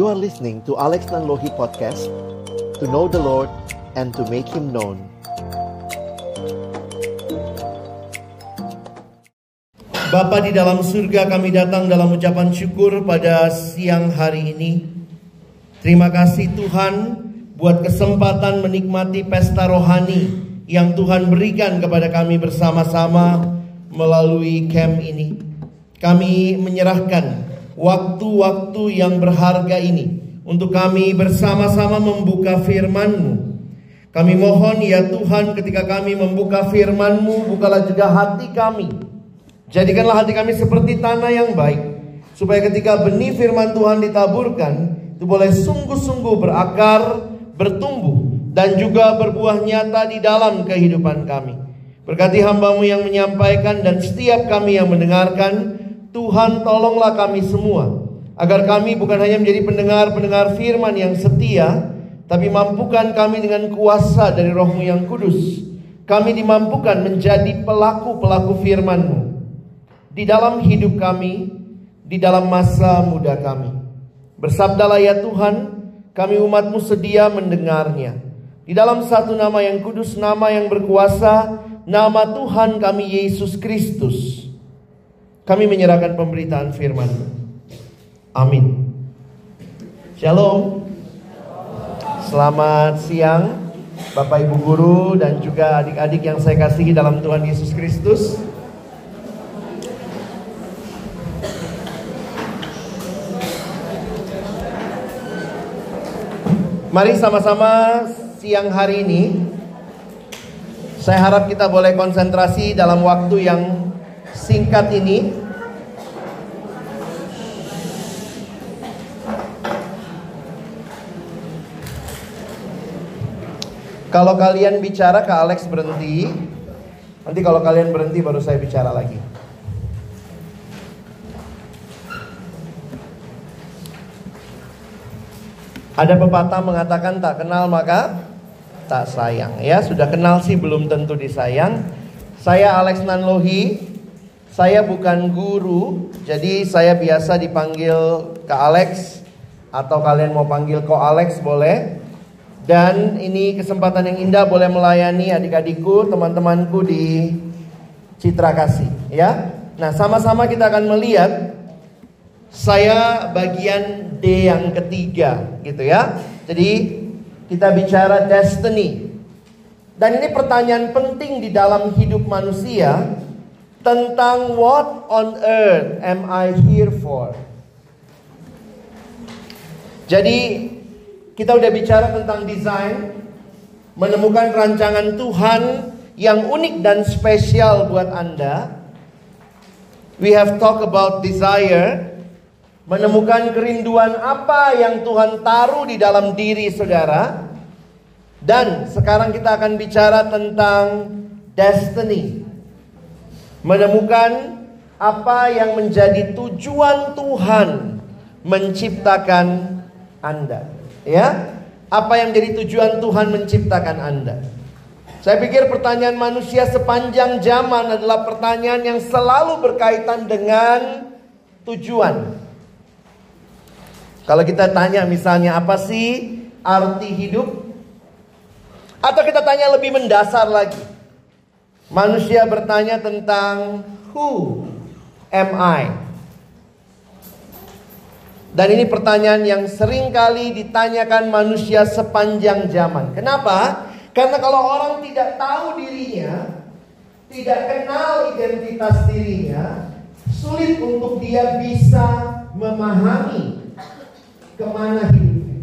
You are listening to Alex Nanlohi Podcast To know the Lord and to make Him known Bapa di dalam surga kami datang dalam ucapan syukur pada siang hari ini. Terima kasih Tuhan buat kesempatan menikmati pesta rohani yang Tuhan berikan kepada kami bersama-sama melalui camp ini. Kami menyerahkan waktu-waktu yang berharga ini untuk kami bersama-sama membuka firman-Mu. Kami mohon ya Tuhan ketika kami membuka firman-Mu, bukalah juga hati kami Jadikanlah hati kami seperti tanah yang baik, supaya ketika benih firman Tuhan ditaburkan, itu boleh sungguh-sungguh berakar, bertumbuh, dan juga berbuah nyata di dalam kehidupan kami. Berkati hambamu yang menyampaikan dan setiap kami yang mendengarkan, Tuhan tolonglah kami semua, agar kami bukan hanya menjadi pendengar-pendengar firman yang setia, tapi mampukan kami dengan kuasa dari rohmu yang kudus. Kami dimampukan menjadi pelaku-pelaku firman-Mu di dalam hidup kami, di dalam masa muda kami. Bersabdalah ya Tuhan, kami umatmu sedia mendengarnya. Di dalam satu nama yang kudus, nama yang berkuasa, nama Tuhan kami Yesus Kristus. Kami menyerahkan pemberitaan firman. Amin. Shalom. Selamat siang Bapak Ibu Guru dan juga adik-adik yang saya kasihi dalam Tuhan Yesus Kristus. Mari sama-sama siang hari ini saya harap kita boleh konsentrasi dalam waktu yang singkat ini. Kalau kalian bicara ke Alex berhenti. Nanti kalau kalian berhenti baru saya bicara lagi. Ada pepatah mengatakan tak kenal maka tak sayang. Ya, sudah kenal sih belum tentu disayang. Saya Alex Nanlohi. Saya bukan guru, jadi saya biasa dipanggil ke Alex atau kalian mau panggil ko Alex boleh. Dan ini kesempatan yang indah boleh melayani adik-adikku, teman-temanku di Citra Kasih, ya. Nah, sama-sama kita akan melihat saya bagian D yang ketiga gitu ya. Jadi kita bicara destiny. Dan ini pertanyaan penting di dalam hidup manusia tentang what on earth am I here for? Jadi kita udah bicara tentang desain, menemukan rancangan Tuhan yang unik dan spesial buat Anda. We have talked about desire, menemukan kerinduan apa yang Tuhan taruh di dalam diri saudara. Dan sekarang kita akan bicara tentang destiny. Menemukan apa yang menjadi tujuan Tuhan menciptakan Anda. Ya, apa yang jadi tujuan Tuhan menciptakan Anda? Saya pikir pertanyaan manusia sepanjang zaman adalah pertanyaan yang selalu berkaitan dengan tujuan. Kalau kita tanya misalnya apa sih arti hidup? Atau kita tanya lebih mendasar lagi. Manusia bertanya tentang who am I? Dan ini pertanyaan yang sering kali ditanyakan manusia sepanjang zaman. Kenapa? Karena kalau orang tidak tahu dirinya, tidak kenal identitas dirinya, sulit untuk dia bisa memahami ke mana hidupnya.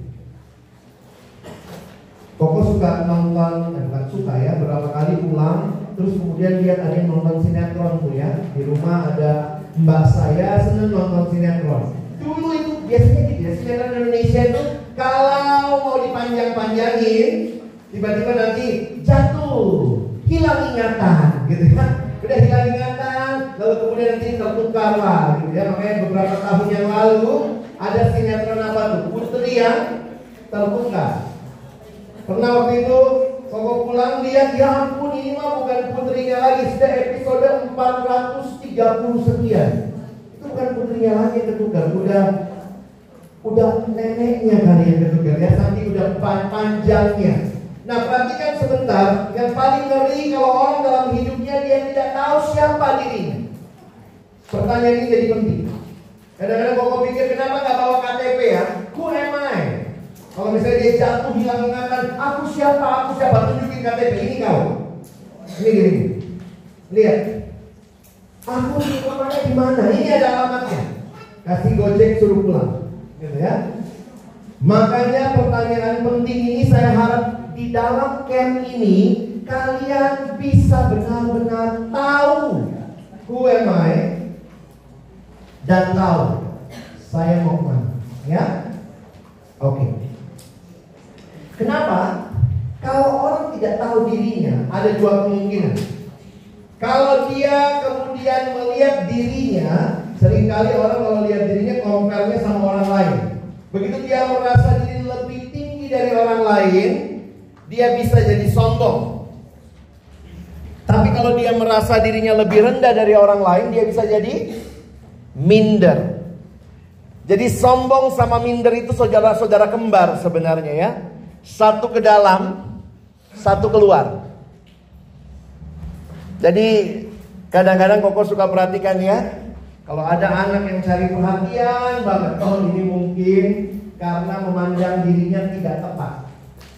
Koko suka nonton, eh, suka ya, berapa kali pulang, terus kemudian lihat ada yang nonton sinetron tuh ya. Di rumah ada mbak saya seneng nonton sinetron. Dulu itu biasanya gitu ya, sinetron Indonesia itu kalau mau dipanjang-panjangin, tiba-tiba nanti jatuh, hilang ingatan, gitu kan. Udah hilang ingatan, lalu kemudian nanti tertukar lah, gitu ya. Makanya beberapa tahun yang lalu ada sinetron apa tuh? Putri yang terbuka. Pernah waktu itu Koko pulang lihat ya ampun ini mah bukan putrinya lagi sudah episode 430 sekian. Itu bukan putrinya lagi yang tertukar, udah udah neneknya kali yang ketukar ya, nanti udah panjangnya. Nah perhatikan sebentar, yang paling ngeri kalau orang dalam hidupnya dia tidak tahu siapa dirinya. Pertanyaan ini jadi penting. Kadang-kadang kok pikir kenapa nggak bawa KTP ya? Who am I? Kalau misalnya dia jatuh hilang ingatan, aku siapa? Aku siapa? Tunjukin KTP ini kau. Ini gini. Lihat. Aku di rumahnya di mana? Ini ada alamatnya. Kasih gojek suruh pulang. Gitu ya. Makanya pertanyaan penting ini saya harap di dalam camp ini kalian bisa benar-benar tahu who am I dan tahu saya mau ke mana. Ya? Oke. Kenapa? Kalau orang tidak tahu dirinya, ada dua kemungkinan. Kalau dia kemudian melihat dirinya, sering kali orang kalau lihat dirinya compare sama orang lain. Begitu dia merasa diri lebih tinggi dari orang lain, dia bisa jadi sombong. Tapi kalau dia merasa dirinya lebih rendah dari orang lain, dia bisa jadi minder. Jadi sombong sama minder itu saudara-saudara kembar sebenarnya ya. Satu ke dalam, satu keluar. Jadi kadang-kadang Koko suka perhatikan ya. Kalau ada anak yang cari perhatian banget, oh ini mungkin karena memandang dirinya tidak tepat.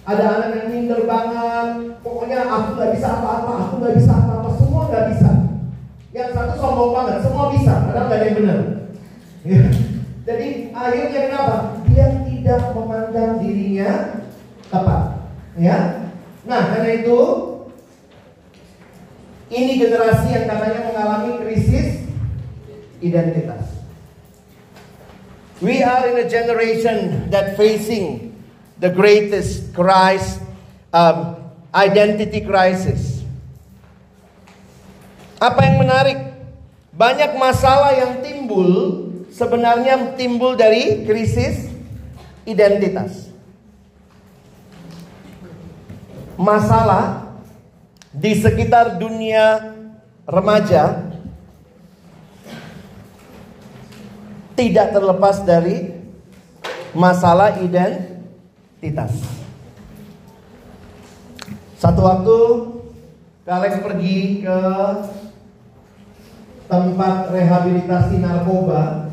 Ada anak yang minder banget, pokoknya aku nggak bisa apa-apa, aku nggak bisa apa-apa, semua nggak bisa. Yang satu sombong banget, semua bisa, padahal nggak ada yang benar. Jadi akhirnya kenapa? Dia tidak memandang dirinya tepat. Ya. Nah, karena itu ini generasi yang katanya mengalami krisis identitas. We are in a generation that facing the greatest crisis, um, identity crisis. Apa yang menarik? Banyak masalah yang timbul sebenarnya timbul dari krisis identitas. Masalah di sekitar dunia remaja tidak terlepas dari masalah identitas. Satu waktu Alex pergi ke tempat rehabilitasi narkoba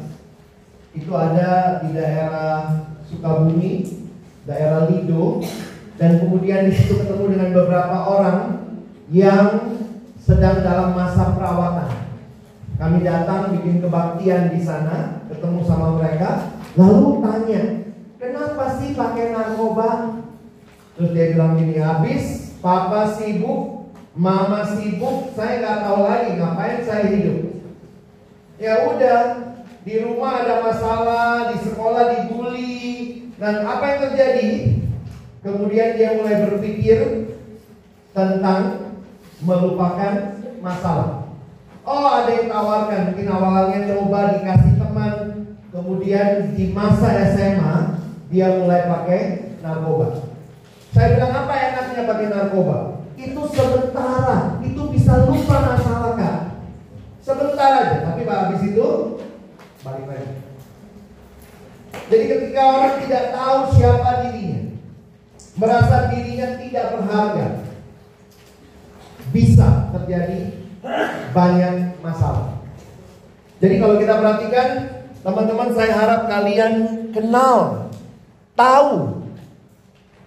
itu ada di daerah Sukabumi, daerah Lido, dan kemudian di situ ketemu dengan beberapa orang yang sedang dalam masa perawatan. Kami datang bikin kebaktian di sana, ketemu sama mereka, lalu tanya, kenapa sih pakai narkoba? Terus dia bilang gini, habis papa sibuk, mama sibuk, saya nggak tahu lagi ngapain saya hidup. Ya udah, di rumah ada masalah, di sekolah dibully, dan apa yang terjadi? Kemudian dia mulai berpikir tentang melupakan masalah. Oh ada yang tawarkan, mungkin awalnya coba dikasih teman, kemudian di masa SMA dia mulai pakai narkoba. Saya bilang apa enaknya pakai narkoba? Itu sementara, itu bisa lupa masalah kan? Sebentar aja, tapi habis itu balik lagi. Jadi ketika orang tidak tahu siapa dirinya, merasa dirinya tidak berharga, bisa terjadi banyak masalah. Jadi kalau kita perhatikan, teman-teman saya harap kalian kenal, tahu,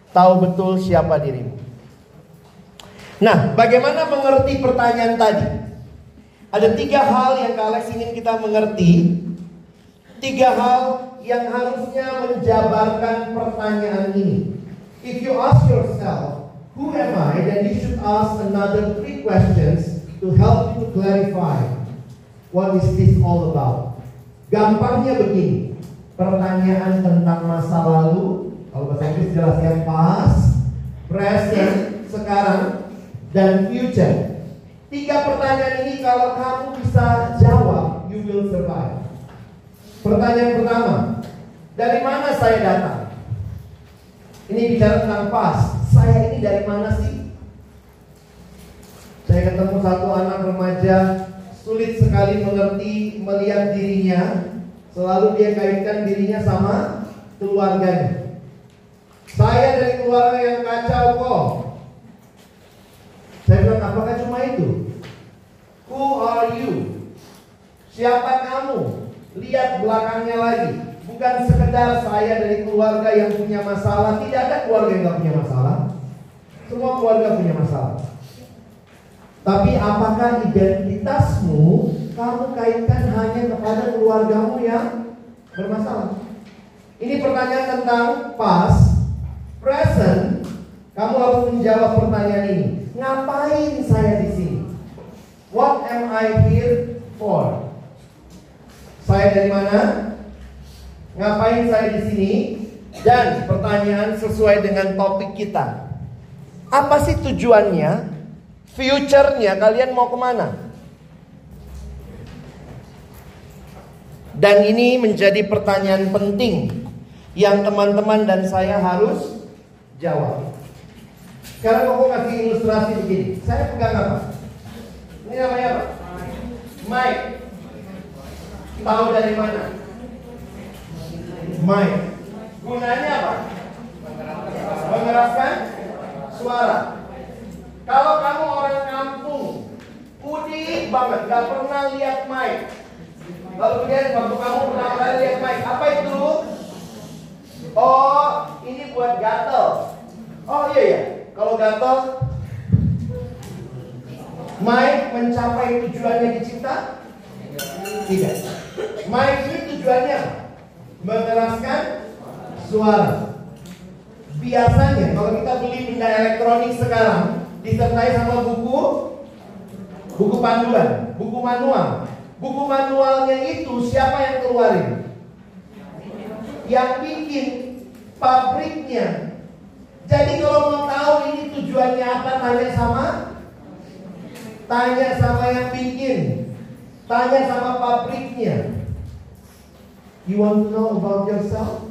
tahu betul siapa dirimu. Nah, bagaimana mengerti pertanyaan tadi? Ada tiga hal yang Alex ingin kita mengerti. Tiga hal yang harusnya menjabarkan pertanyaan ini. If you ask yourself, who am I? Then you should ask another three questions to help you to clarify what is this all about. Gampangnya begini, pertanyaan tentang masa lalu, kalau bahasa Inggris jelasnya past, present, sekarang, dan future. Tiga pertanyaan ini kalau kamu bisa jawab, you will survive. Pertanyaan pertama, dari mana saya datang? Ini bicara tentang past. Saya ini dari mana sih? Saya ketemu satu anak remaja sulit sekali mengerti melihat dirinya. Selalu dia kaitkan dirinya sama keluarganya. Saya dari keluarga yang kacau kok. Saya bilang, apakah cuma itu? Who are you? Siapa kamu? Lihat belakangnya lagi. Bukan sekedar saya dari keluarga yang punya masalah. Tidak ada keluarga yang gak punya masalah. Semua keluarga punya masalah. Tapi apakah identitasmu kamu kaitkan hanya kepada keluargamu yang bermasalah? Ini pertanyaan tentang past, present. Kamu harus menjawab pertanyaan ini. Ngapain saya di sini? What am I here for? Saya dari mana? Ngapain saya di sini? Dan pertanyaan sesuai dengan topik kita. Apa sih tujuannya? Future-nya kalian mau ke mana? Dan ini menjadi pertanyaan penting yang teman-teman dan saya harus jawab. Sekarang aku kasih ilustrasi begini. Saya pegang apa? Ini namanya apa? Mic. Tahu dari mana? Mic. Gunanya apa? Mengeraskan suara. Kalau kamu orang kampung, udik banget, gak pernah lihat mic. Lalu kemudian waktu kamu pernah kali lihat mic, apa itu? Oh, ini buat gatel. Oh iya ya, kalau gatel, mic mencapai tujuannya dicipta? Tidak. Mic ini tujuannya apa? Mengeraskan suara. Biasanya kalau kita beli benda elektronik sekarang disertai sama buku buku panduan, buku manual. Buku manualnya itu siapa yang keluarin? Yang bikin pabriknya. Jadi kalau mau tahu ini tujuannya apa tanya sama tanya sama yang bikin. Tanya sama pabriknya. You want to know about yourself?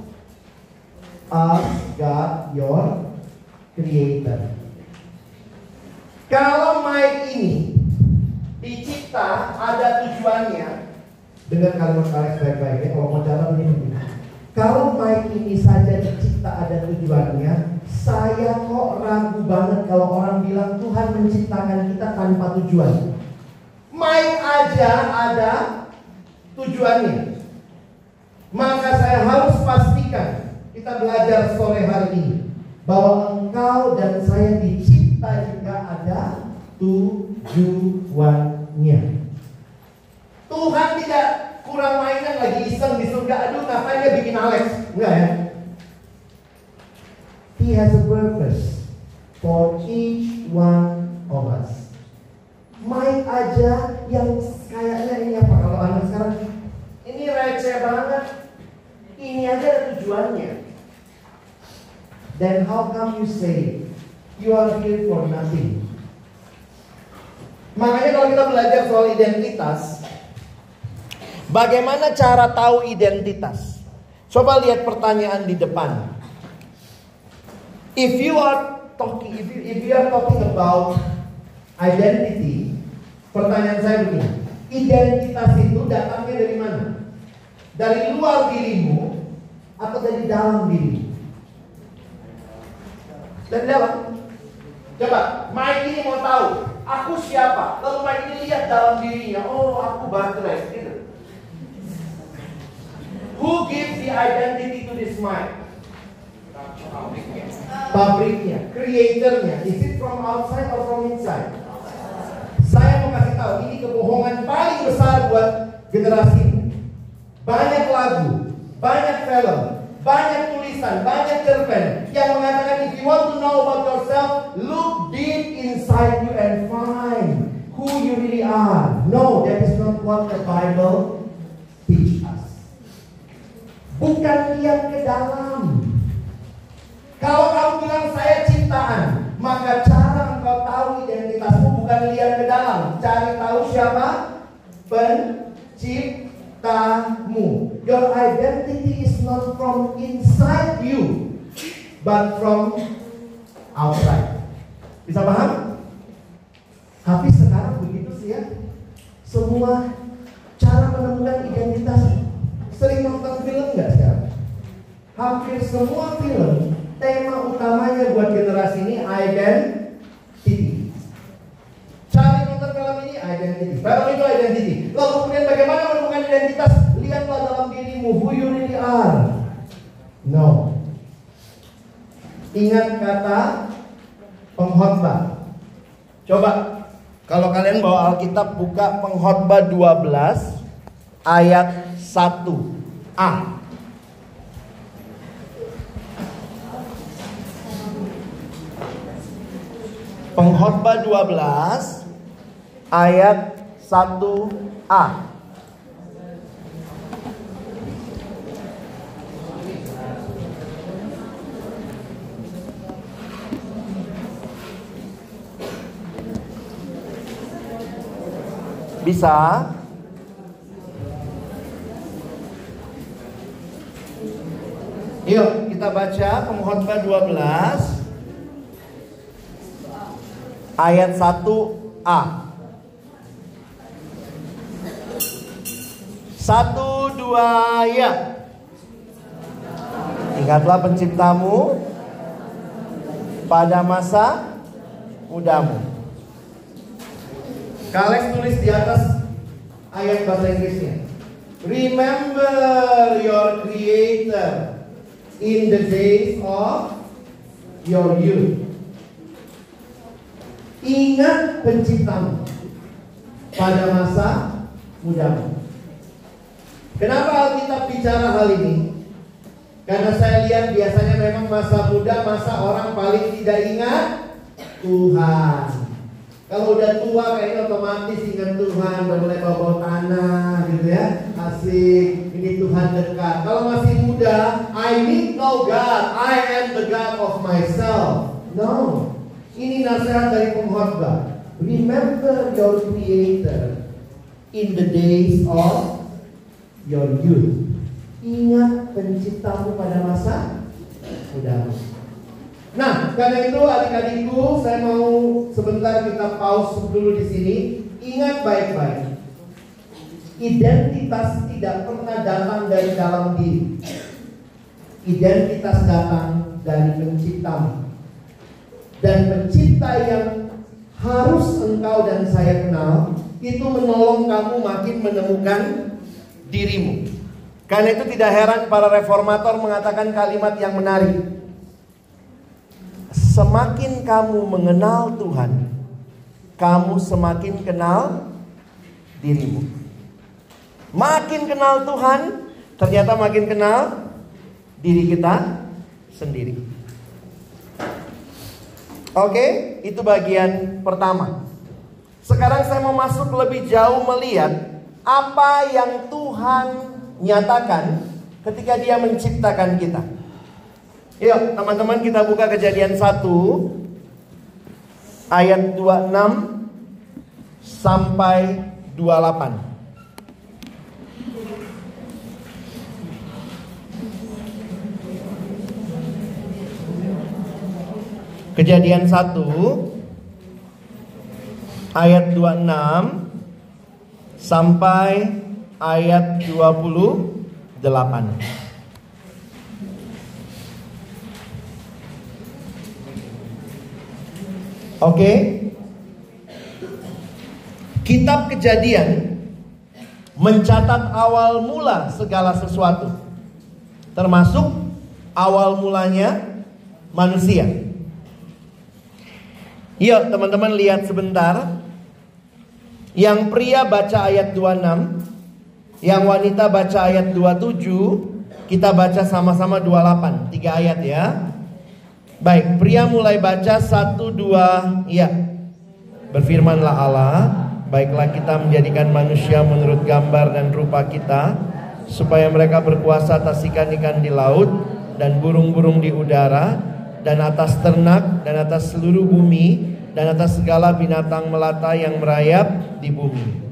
Ask God, your creator. Kalau mic ini dicipta ada tujuannya, dengar kalimat Alex baik-baik ya. Kalau mau jalan ini begini. Kalau mic ini saja dicipta ada tujuannya, saya kok ragu banget kalau orang bilang Tuhan menciptakan kita tanpa tujuan. Mic aja ada tujuannya. Maka saya harus pastikan kita belajar sore hari ini bahwa engkau dan saya dicipta juga ada tujuannya. Tuhan tidak kurang mainan lagi iseng di surga. Aduh, ngapain dia bikin Alex? Enggak ya. He has a purpose for each one of us. Main aja yang kayaknya ini apa kalau anak sekarang ini receh banget. Ini aja tujuannya. Then how come you say you are here for nothing? Makanya kalau kita belajar soal identitas, bagaimana cara tahu identitas? Coba lihat pertanyaan di depan. If you are talking, if you, if you are talking about identity, pertanyaan saya begini: identitas itu datangnya dari mana? Dari luar dirimu atau dari dalam dirimu? Dari dalam. Coba, Mike ini mau tahu aku siapa. Lalu Mike ini lihat dalam dirinya, oh aku baterai, gitu. Who gives the identity to this Mike? Pabriknya, creatornya. Is it from outside or from inside? Saya mau kasih tahu, ini kebohongan paling besar buat generasi. Banyak lagu, banyak film, banyak tulisan, banyak cerpen yang mengatakan if you want to know about yourself, look deep inside you and find who you really are. No, that is not what the Bible teach us. Bukan lihat ke dalam. Kalau kamu bilang saya ciptaan, maka cara engkau tahu identitasmu bukan lihat ke dalam, cari tahu siapa penciptamu. Your identity is not from inside you, but from outside. Bisa paham? Tapi sekarang begitu sih ya. Semua cara menemukan identitas sering nonton film nggak sekarang? hampir semua film tema utamanya buat generasi ini identity. Cari nonton film ini identity, film itu identity. Lalu kemudian bagaimana identitas? Lihatlah dalam dirimu who you really are. No. Ingat kata pengkhotbah. Coba kalau kalian bawa Alkitab buka pengkhotbah 12 ayat 1a. Pengkhotbah 12 ayat 1a. Bisa? Yuk kita baca pengkhotbah 12 ayat 1a. Satu dua ya. Ingatlah penciptamu pada masa mudamu. Kalian tulis di atas ayat bahasa Inggrisnya. Remember your creator in the days of your youth. Ingat penciptamu pada masa mudamu. Kenapa Alkitab bicara hal ini? Karena saya lihat biasanya memang masa muda masa orang paling tidak ingat Tuhan. Kalau udah tua kayaknya otomatis ingat Tuhan, udah mulai bawa tanah gitu ya. Asik, ini Tuhan dekat. Kalau masih muda, I need no God, I am the God of myself. No, ini nasihat dari pengkhotbah. Remember your creator in the days of your youth. Ingat penciptamu pada masa mudamu. Nah, karena itu adik-adikku, saya mau sebentar kita pause dulu di sini. Ingat baik-baik. Identitas tidak pernah datang dari dalam diri. Identitas datang dari penciptamu. Dan pencipta yang harus engkau dan saya kenal itu menolong kamu makin menemukan dirimu. Karena itu tidak heran para reformator mengatakan kalimat yang menarik. Semakin kamu mengenal Tuhan, kamu semakin kenal dirimu. Makin kenal Tuhan, ternyata makin kenal diri kita sendiri. Oke, itu bagian pertama. Sekarang saya mau masuk lebih jauh melihat apa yang Tuhan nyatakan ketika dia menciptakan kita. Yuk teman-teman kita buka kejadian 1 ayat 26 sampai 28. Kejadian 1 ayat 26 sampai ayat 28. Oke. Kitab Kejadian mencatat awal mula segala sesuatu. Termasuk awal mulanya manusia. Yuk teman-teman lihat sebentar. Yang pria baca ayat 26, yang wanita baca ayat 27, kita baca sama-sama 28, tiga ayat ya. Baik, pria mulai baca satu dua, ya. Berfirmanlah Allah, baiklah kita menjadikan manusia menurut gambar dan rupa kita, supaya mereka berkuasa atas ikan-ikan di laut dan burung-burung di udara dan atas ternak dan atas seluruh bumi dan atas segala binatang melata yang merayap di bumi.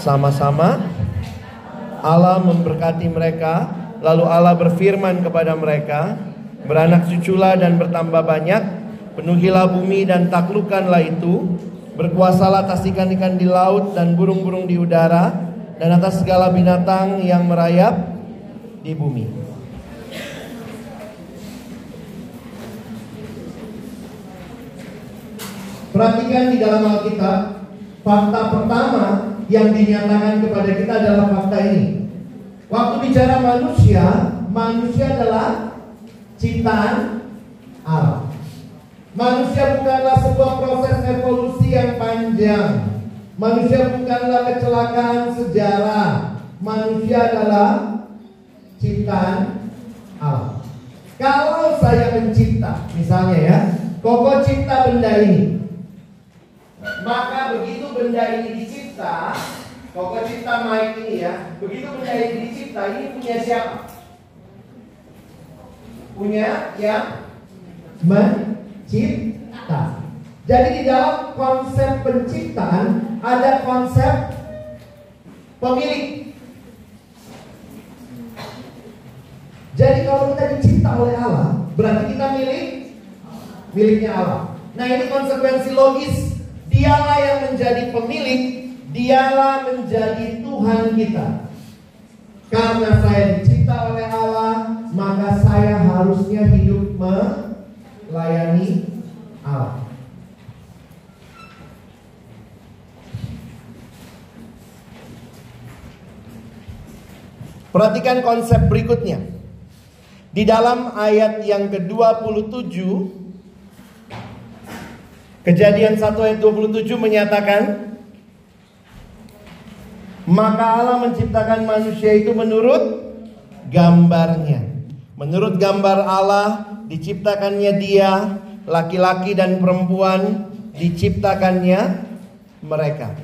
Sama-sama Allah memberkati mereka, lalu Allah berfirman kepada mereka, beranak cuculah dan bertambah banyak, Penuhilah bumi dan taklukkanlah itu. Berkuasalah atas ikan-ikan di laut dan burung-burung di udara dan atas segala binatang yang merayap di bumi. Perhatikan di dalam Alkitab, fakta pertama yang dinyatakan kepada kita adalah fakta ini. Waktu bicara manusia, manusia adalah ciptaan Allah. Manusia bukanlah sebuah proses evolusi yang panjang. Manusia bukanlah kecelakaan sejarah. Manusia adalah ciptaan Allah. Kalau saya mencipta, misalnya ya, Koko cipta benda ini. Maka begitu benda ini dicipta, Koko cipta mic ini ya, begitu ini dicipta, ini punya siapa? Punya yang mencipta. Jadi di dalam konsep penciptaan ada konsep pemilik. Jadi kalau kita dicipta oleh Allah, berarti kita milik miliknya Allah. Nah ini konsekuensi logis. Dialah yang menjadi pemilik, dialah menjadi Tuhan kita. Karena saya dicipta oleh Allah, maka saya harusnya hidup melayani Allah. Perhatikan konsep berikutnya. Di dalam ayat yang ke-27 Kejadian 1 ayat 27 menyatakan Maka Allah menciptakan manusia itu menurut gambarnya. Menurut gambar Allah diciptakannya dia Laki-laki dan perempuan diciptakannya mereka.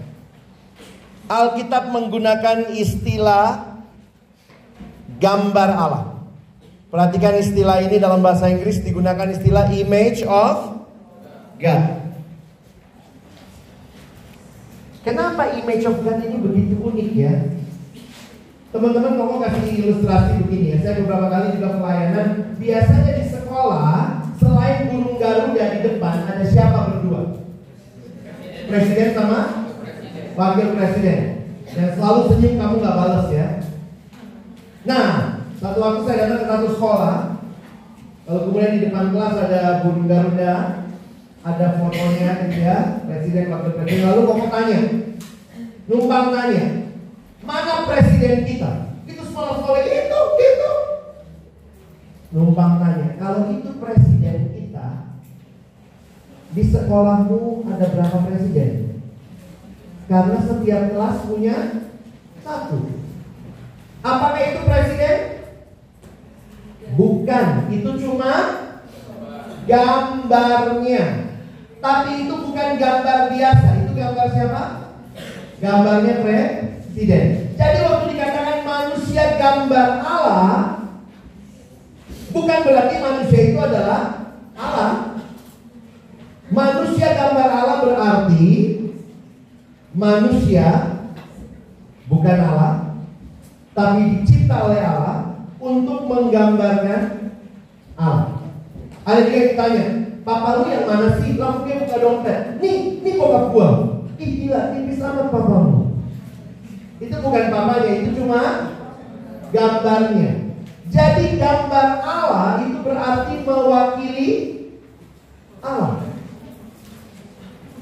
Alkitab menggunakan istilah gambar Allah. Perhatikan istilah ini dalam bahasa Inggris digunakan istilah image of God. Kenapa image of God ini begitu unik ya? Teman-teman kamu kasih ilustrasi begini ya. Saya beberapa kali juga pelayanan. Biasanya di sekolah selain burung garuda di depan ada siapa berdua? Presiden sama wakil presiden. Dan selalu senyum kamu nggak balas ya. Nah, satu waktu saya datang ke satu sekolah, lalu kemudian di depan kelas ada burung garuda, ada fotonya gitu ya, presiden wakil presiden. Lalu kamu tanya, numpang tanya, mana presiden kita? Itu semua sekolah itu, itu. Numpang tanya, kalau itu presiden kita, di sekolahmu ada berapa presiden? Karena setiap kelas punya satu. Apakah itu presiden? Bukan, itu cuma gambarnya. Tapi itu bukan gambar biasa, itu gambar siapa? Gambarnya presiden. Jadi waktu dikatakan manusia gambar Allah, bukan berarti manusia itu adalah Allah. Manusia gambar Allah berarti manusia bukan Allah, tapi dicipta oleh Allah untuk menggambarkan Allah. Ada juga yang tanya, Papa lu yang mana sih? Lalu dia buka dompet. Nih, nih bokap gua. Ih gila, tipis amat papamu. Itu bukan papanya, itu cuma gambarnya. Jadi gambar Allah itu berarti mewakili Allah.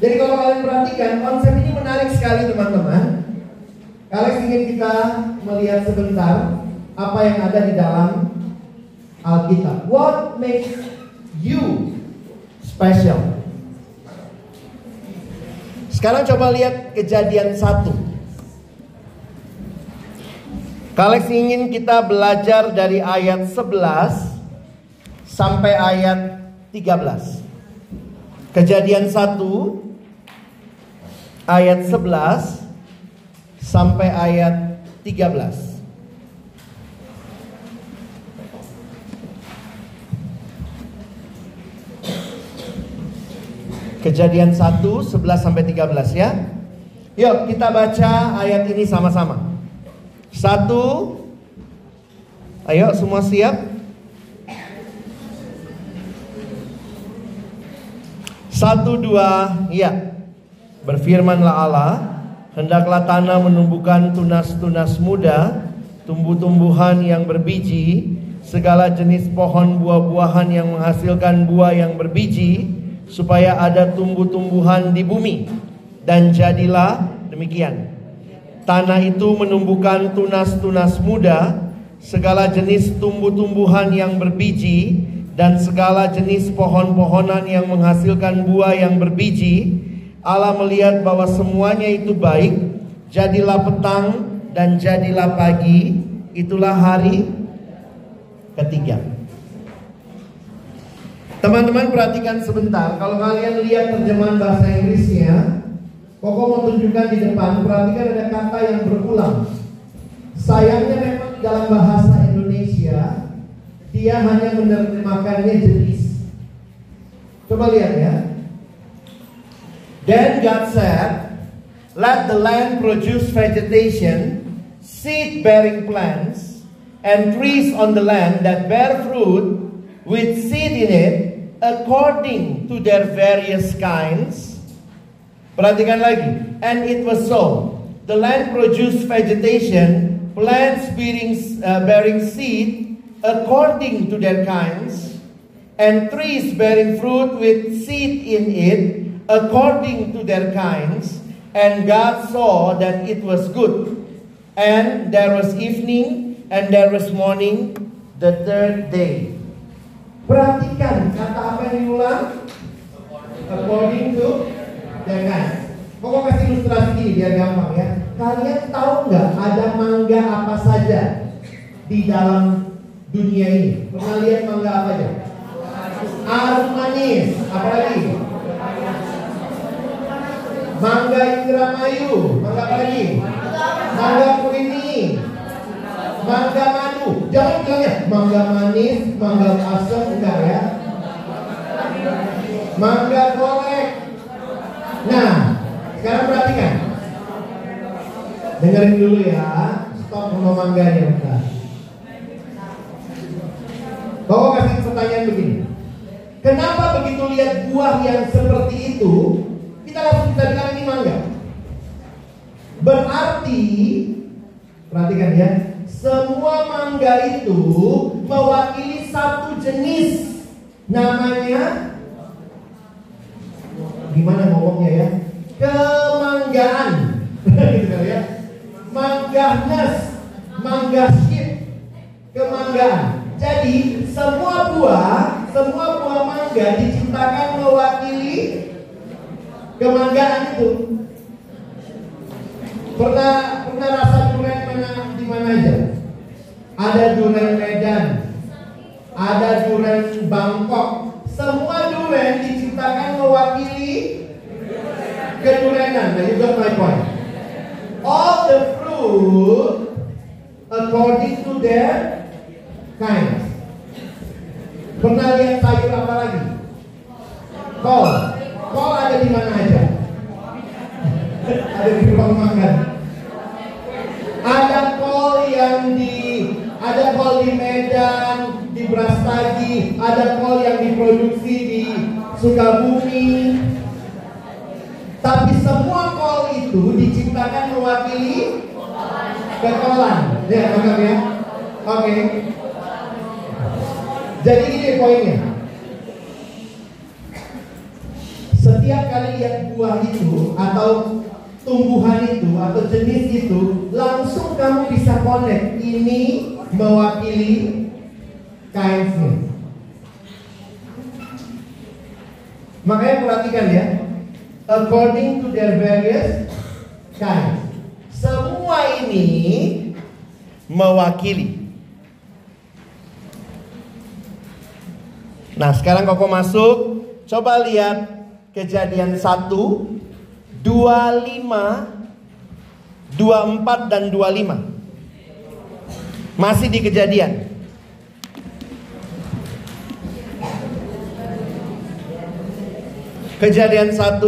Jadi kalau kalian perhatikan konsep ini menarik sekali teman-teman. Kalian ingin kita melihat sebentar apa yang ada di dalam Alkitab. What makes you special? Sekarang coba lihat kejadian satu. Kalian ingin kita belajar dari ayat 11 sampai ayat 13. Kejadian 1 ayat 11 sampai ayat 13. Kejadian 1 11 sampai 13 ya. Yuk kita baca ayat ini sama-sama. Satu Ayo semua siap? Satu dua, ya. Berfirmanlah Allah, hendaklah tanah menumbuhkan tunas-tunas muda, tumbuh-tumbuhan yang berbiji, segala jenis pohon buah-buahan yang menghasilkan buah yang berbiji, supaya ada tumbuh-tumbuhan di bumi. Dan jadilah demikian. Tanah itu menumbuhkan tunas-tunas muda, segala jenis tumbuh-tumbuhan yang berbiji, dan segala jenis pohon-pohonan yang menghasilkan buah yang berbiji, Allah melihat bahwa semuanya itu baik, jadilah petang dan jadilah pagi, itulah hari ketiga. Teman-teman perhatikan sebentar, kalau kalian lihat terjemahan bahasa Inggrisnya, Koko mau tunjukkan di depan, perhatikan ada kata yang berulang. Sayangnya memang dalam bahasa Indonesia dia hanya menerjemahkannya jenis. Coba lihat ya. Then God said, Let the land produce vegetation, seed-bearing plants, and trees on the land that bear fruit with seed in it, according to their various kinds. Perhatikan lagi. And it was so. The land produced vegetation, plants bearing, uh, bearing seed, according to their kinds, and trees bearing fruit with seed in it, according to their kinds. And God saw that it was good. And there was evening, and there was morning, the third day. Perhatikan kata apa yang diulang? According to kinds. Pokok kasih ilustrasi gini biar gampang ya. Kalian tahu nggak ada mangga apa saja di dalam dunia ini. Pernah lihat mangga apa aja? Arum manis, apa lagi? Mangga Indramayu, mangga apa lagi? Mangga kuning, mangga madu. Jangan bilang ya, mangga manis, mangga asam enggak ya? Mangga korek. Nah, sekarang perhatikan. Dengerin dulu ya, stop ngomong mangganya bentar. Kau kasih pertanyaan begini. Kenapa begitu lihat buah yang seperti itu, kita langsung bisa bilang ini mangga? Berarti, perhatikan ya, semua mangga itu mewakili satu jenis. Namanya, gimana ngomongnya ya? Kemanggaan. gitu ya. Mangganes, manggaskip, kemanggaan. Jadi semua buah, semua buah mangga diciptakan mewakili kemanggaan itu. Pernah pernah rasa durian mana di mana aja? Ada durian Medan, ada durian Bangkok. Semua durian diciptakan mewakili kedurianan. Nah, you got my point. All the fruit according to their kind. Pernah lihat sayur apa lagi? Kol. Kol ada di mana aja? ada di ruang makan. Ada kol yang di ada kol di Medan, di Brastagi, ada kol yang diproduksi di Sukabumi. Tapi semua kol itu diciptakan mewakili kekolan. Ya, ya. Oke. Okay. Jadi ini poinnya. Setiap kali lihat buah itu atau tumbuhan itu atau jenis itu, langsung kamu bisa connect. Ini mewakili kain Makanya perhatikan ya, according to their various kinds. Semua ini mewakili. Nah sekarang koko masuk. Coba lihat kejadian 1 25 24 dan 25 Masih di kejadian. Kejadian 1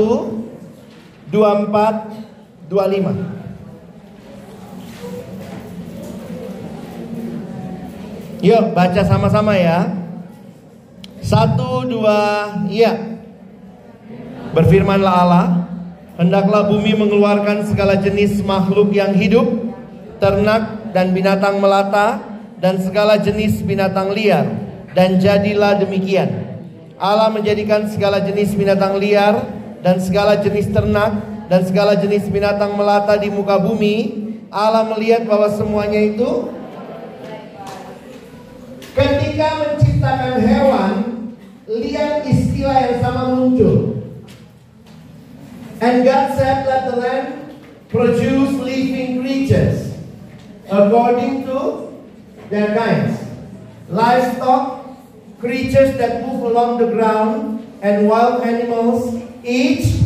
24 25 Yuk baca sama-sama ya. Satu, dua, iya. Berfirmanlah Allah, hendaklah bumi mengeluarkan segala jenis makhluk yang hidup, ternak dan binatang melata, dan segala jenis binatang liar. Dan jadilah demikian. Allah menjadikan segala jenis binatang liar dan segala jenis ternak dan segala jenis binatang melata di muka bumi. Allah melihat bahwa semuanya itu ketika menciptakan hewan, lihat istilah yang sama muncul. And God said, Let the land produce living creatures according to their kinds, livestock, creatures that move along the ground, and wild animals, each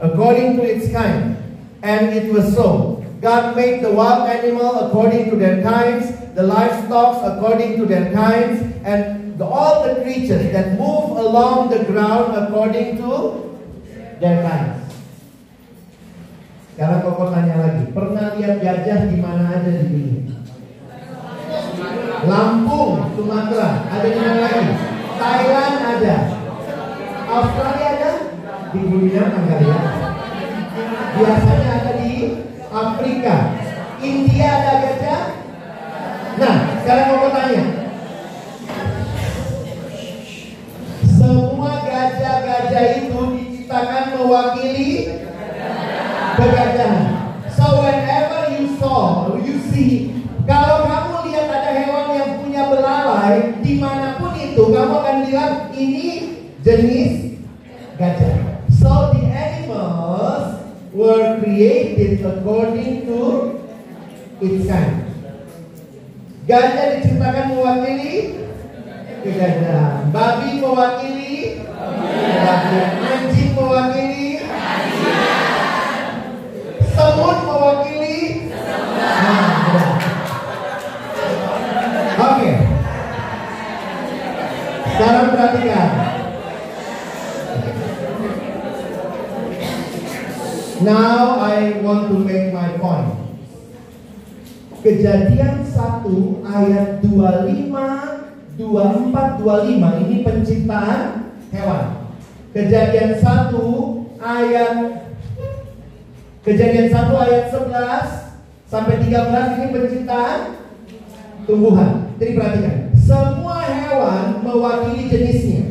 according to its kind. And it was so. God made the wild animal according to their kinds, the livestock according to their kinds, and the, all the creatures that move along the ground according to their kinds. Sekarang koko tanya lagi, pernah lihat gajah di mana aja di dunia? Lampung, Sumatera, ada di mana lagi? Thailand ada. Australia ada? Di dunia enggak ya? Biasanya ada di Afrika. India ada gajah? Nah, sekarang koko tanya. Semua gajah-gajah itu diciptakan mewakili kegajahan. So whenever you saw, you see, kalau kamu lihat ada hewan yang punya belalai, di mana pun itu, kamu akan bilang ini jenis gajah. So the animals were created according to its kind. Gajah diciptakan mewakili kegajahan. Babi mewakili kebabian. Anjing mewakili perhatikan. Now I want to make my point. Kejadian 1 ayat 25 24 25 ini penciptaan hewan. Kejadian 1 ayat Kejadian 1 ayat 11 sampai 13 ini penciptaan tumbuhan. Jadi perhatikan, mewakili jenisnya.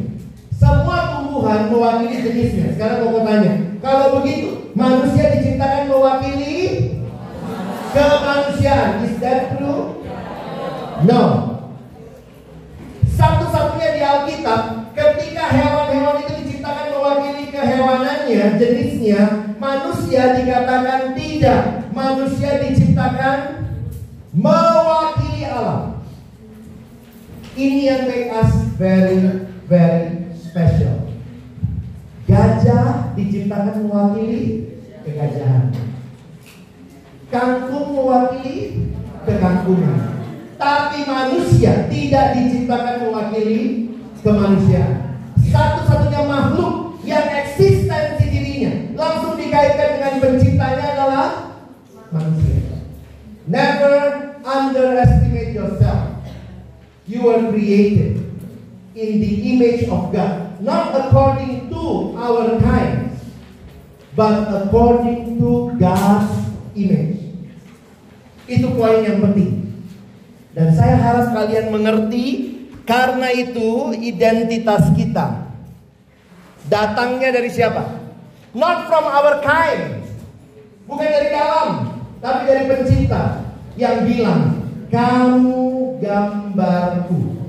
Semua tumbuhan mewakili jenisnya. Sekarang mau tanya, kalau begitu manusia diciptakan mewakili kemanusiaan. Is that true? No. Satu-satunya di Alkitab ketika hewan-hewan itu diciptakan mewakili kehewanannya, jenisnya, manusia dikatakan tidak. Manusia diciptakan mewakili Allah. Ini yang make us very very special. Gajah diciptakan mewakili kegajahan. Kangkung mewakili kekangkungan. Tapi manusia tidak diciptakan mewakili kemanusiaan. Satu-satunya makhluk yang eksistensi dirinya langsung dikaitkan dengan penciptanya adalah manusia. Never underestimate yourself. You were created in the image of God, not according to our kind, but according to God's image. Itu poin yang penting. Dan saya harap kalian mengerti karena itu identitas kita datangnya dari siapa? Not from our kind. Bukan dari dalam, tapi dari pencipta yang bilang, "Kamu gambarku."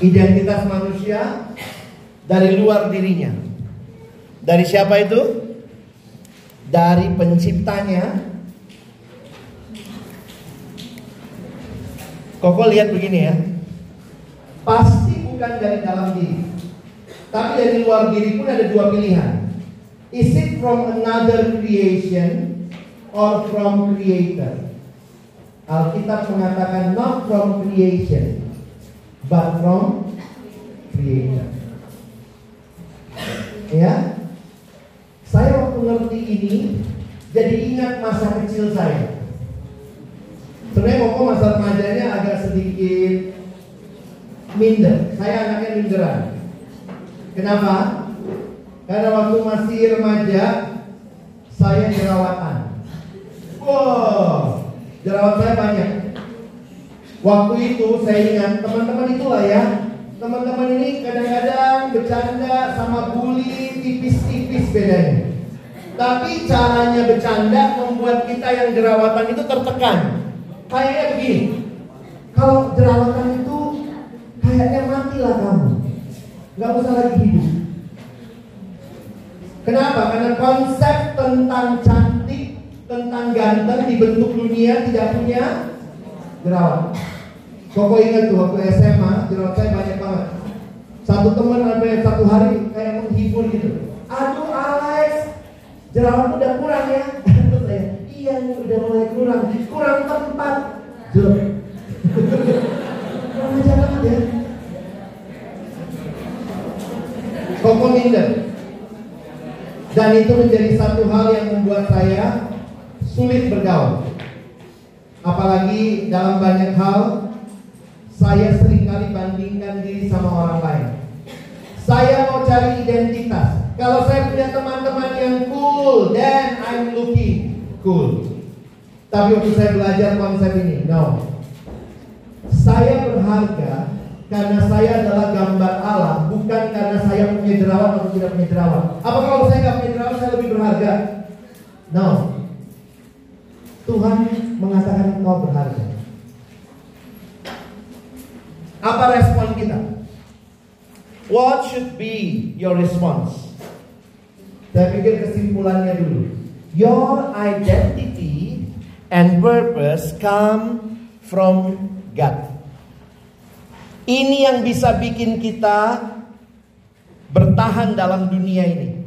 Identitas manusia dari luar dirinya. Dari siapa itu? Dari penciptanya Koko lihat begini ya. Pasti bukan dari dalam diri. Tapi dari luar diri pun ada dua pilihan. Is it from another creation or from creator? Alkitab mengatakan not from creation but from creator. Ya. Saya waktu ngerti ini jadi ingat masa kecil saya. Sebenarnya Koko masa remajanya agak sedikit minder. Saya anaknya minderan. Kenapa? Karena waktu masih remaja saya jerawatan. Wow, jerawat saya banyak. Waktu itu saya ingat teman-teman itulah ya. Teman-teman ini kadang-kadang bercanda sama bully tipis-tipis bedanya. Tapi caranya bercanda membuat kita yang jerawatan itu tertekan. Kayaknya begini. Kalau jerawatan itu kayaknya matilah kamu. Gak usah lagi hidup. Kenapa? Karena konsep tentang cantik, tentang ganteng dibentuk dunia tidak punya jerawat. Koko ingat tuh waktu SMA jerawat saya banyak banget. Satu teman ada satu hari kayak menghibur gitu. Aduh Alex, jerawat udah kurang ya. Iya nih udah mulai kurang, kurang tempat. Jelek. Kurang aja banget ya. Koko minder. Dan itu menjadi satu hal yang membuat saya sulit bergaul. Apalagi dalam banyak hal saya sering kali bandingkan diri sama orang lain. Saya mau cari identitas. Kalau saya punya teman-teman yang cool, then I'm looking cool. Tapi waktu saya belajar konsep ini, no. Saya berharga karena saya adalah gambar Allah, bukan karena saya punya jerawat atau tidak punya jerawat. Apa kalau saya nggak punya jerawat saya lebih berharga? No. Tuhan mengatakan kau berharga. Apa respon kita? What should be your response? Saya pikir kesimpulannya dulu. Your identity and purpose come from God. Ini yang bisa bikin kita bertahan dalam dunia ini.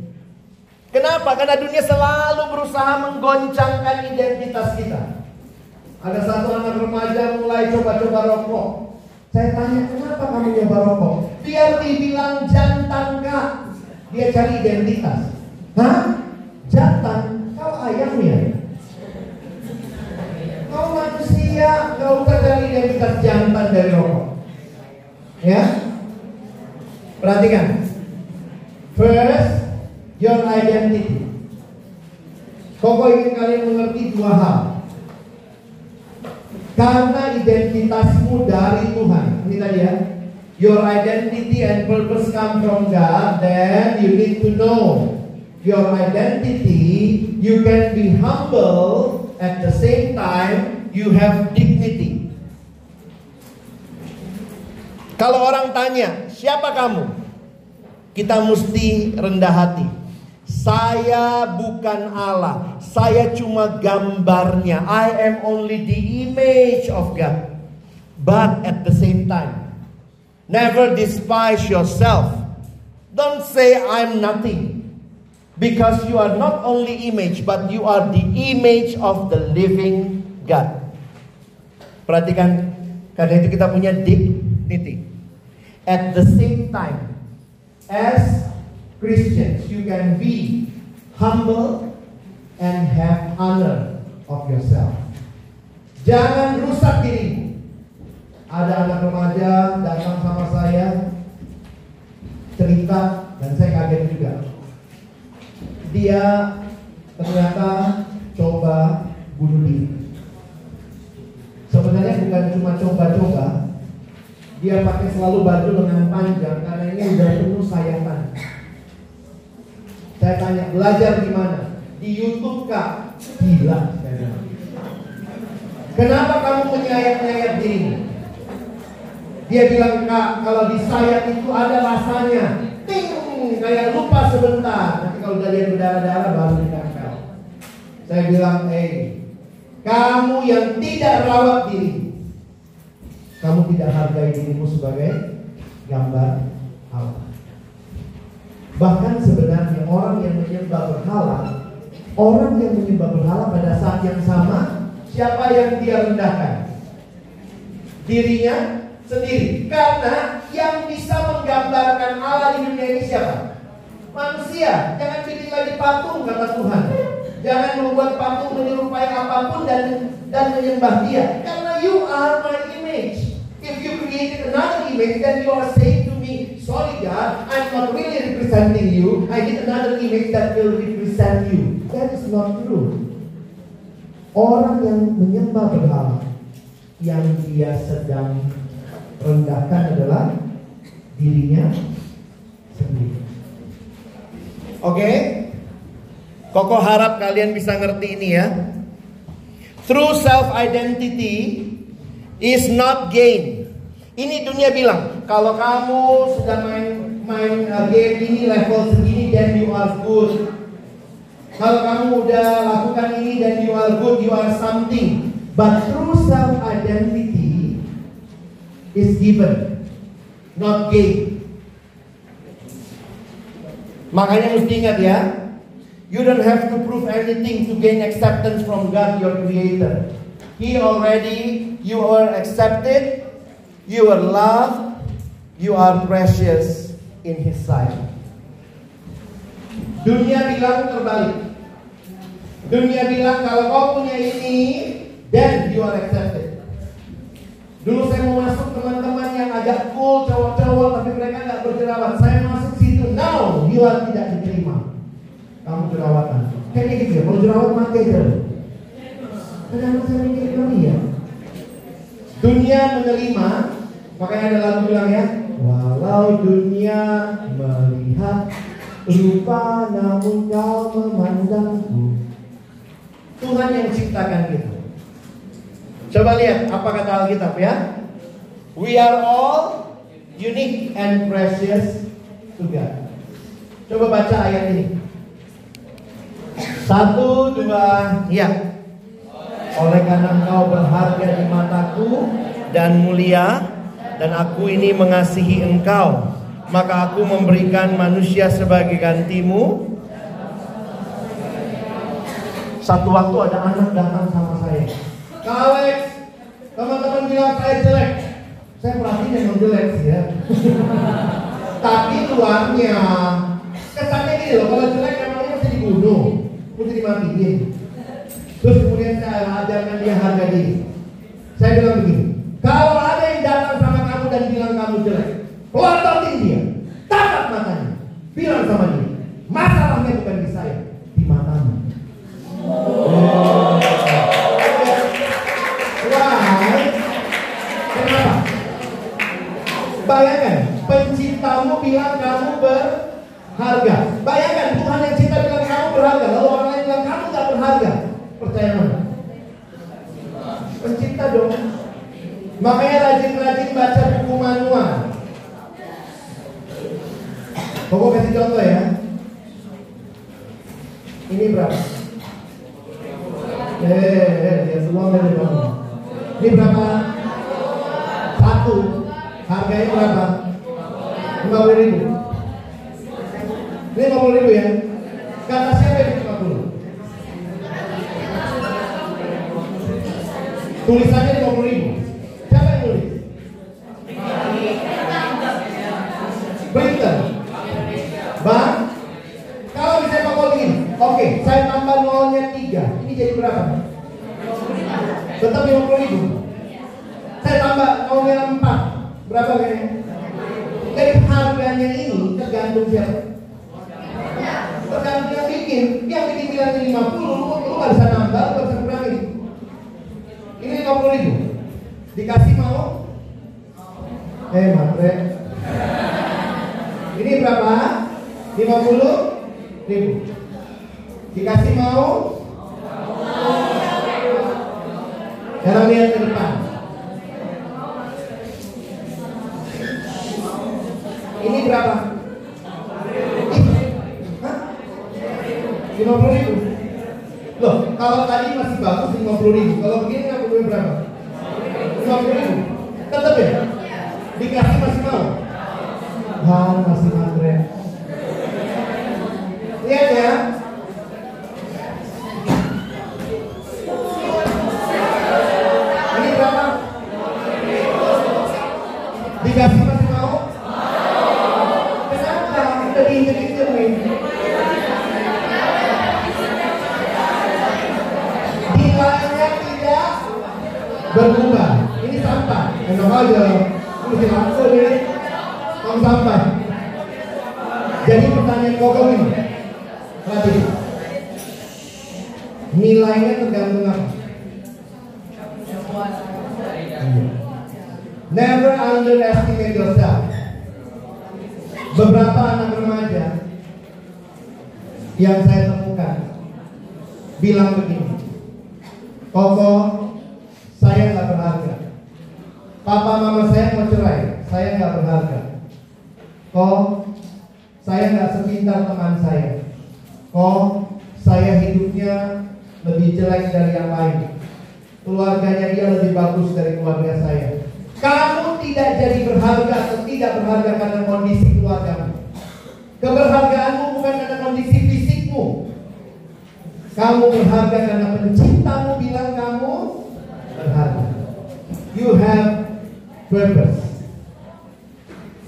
Kenapa? Karena dunia selalu berusaha menggoncangkan identitas kita. Ada satu anak remaja mulai coba-coba rokok. Saya tanya, kenapa kamu nyoba rokok? Biar dibilang jantan kak. Dia cari identitas. Hah? Jantan? Kau ayamnya? Kau manusia, gak usah cari identitas jantan dari rokok. Ya? Perhatikan. First, your identity. Koko ingin kalian mengerti dua hal. Karena identitasmu dari Tuhan. Ini tadi ya. Your identity and purpose come from God, then you need to know your identity. You can be humble at the same time you have dignity. Kalau orang tanya, siapa kamu? Kita mesti rendah hati. Saya bukan Allah. Saya cuma gambarnya. I am only the image of God. But at the same time, never despise yourself. Don't say I'm nothing. Because you are not only image, but you are the image of the living God. Perhatikan, karena itu kita punya dignity. At the same time, as Christians, you can be humble and have honor of yourself. Jangan rusak diri. Ada anak remaja datang sama saya cerita dan saya kaget juga. Dia ternyata coba bunuh diri. Sebenarnya bukan cuma coba-coba, dia pakai selalu baju lengan panjang karena ini udah penuh sayatan. Saya tanya, belajar di mana? Di YouTube kak? Gila. Kenapa kamu menyayat-nyayat diri? Dia bilang, kak, kalau disayat itu ada rasanya. Ting, kayak lupa sebentar. Nanti kalau udah lihat berdarah-darah baru ditempel. Saya bilang, eh, kamu yang tidak rawat diri, kamu tidak hargai dirimu sebagai gambar Allah. Bahkan sebenarnya orang yang menyembah berhala, orang yang menyembah berhala pada saat yang sama, siapa yang dia rendahkan? Dirinya sendiri. Karena yang bisa menggambarkan Allah di dunia ini siapa? Manusia. Jangan bikin lagi patung kata Tuhan. Jangan membuat patung menyerupai apa pun dan dan menyembah dia. Karena you are my image. If you created another image, then you are saying God, I'm not really representing you. I need another image that will represent you. That is not true. Orang yang menyembah berhala, yang dia sedang rendahkan adalah dirinya sendiri. Oke? Koko harap kalian bisa ngerti ini ya. True self identity is not gain. Ini dunia bilang, kalau kamu sudah main main uh, game ini level segini then you are good. Kalau kamu udah lakukan ini then you are good, you are something. But true self identity is given, not gain. Makanya mesti ingat ya, you don't have to prove anything to gain acceptance from God, your creator. He already, you are accepted, you are loved, you are precious in His sight. Dunia bilang terbalik. Dunia bilang kalau kau punya ini, then you are accepted. Dulu saya mau masuk teman-teman yang agak cool, cowok-cowok, tapi mereka nggak berjerawat. Saya masuk situ, now you are tidak diterima. Kamu jerawatan. Kayaknya gitu ya, kalau jerawat mati aja. Kadang saya mikir ya. Dunia menerima, makanya ada lagu bilang ya, walau dunia melihat rupa namun kau memandangku. Tuhan yang ciptakan kita. Coba lihat apa kata Alkitab ya. We are all unique and precious to God. Coba baca ayat ini. Satu, dua, ya. Oleh karena engkau berharga di mataku dan mulia dan aku ini mengasihi engkau, maka aku memberikan manusia sebagai gantimu. Satu waktu ada anak datang sama saya. Kak Alex, teman-teman bilang saya jelek. Saya perhatiin emang jelek sih ya. Tapi luarnya kesannya gini loh, kalau jelek emangnya mesti dibunuh, mesti dimatiin. Terus kemudian saya ajarkan dia harga diri. Saya bilang begini, Eh, matre. Ini berapa? 50 ribu. Dikasih mau? Sekarang lihat ke depan. Ini berapa? Hah? 50 ribu. Loh, kalau tadi masih bagus 50 ribu. Kalau begini nggak perlu berapa? 50 ribu.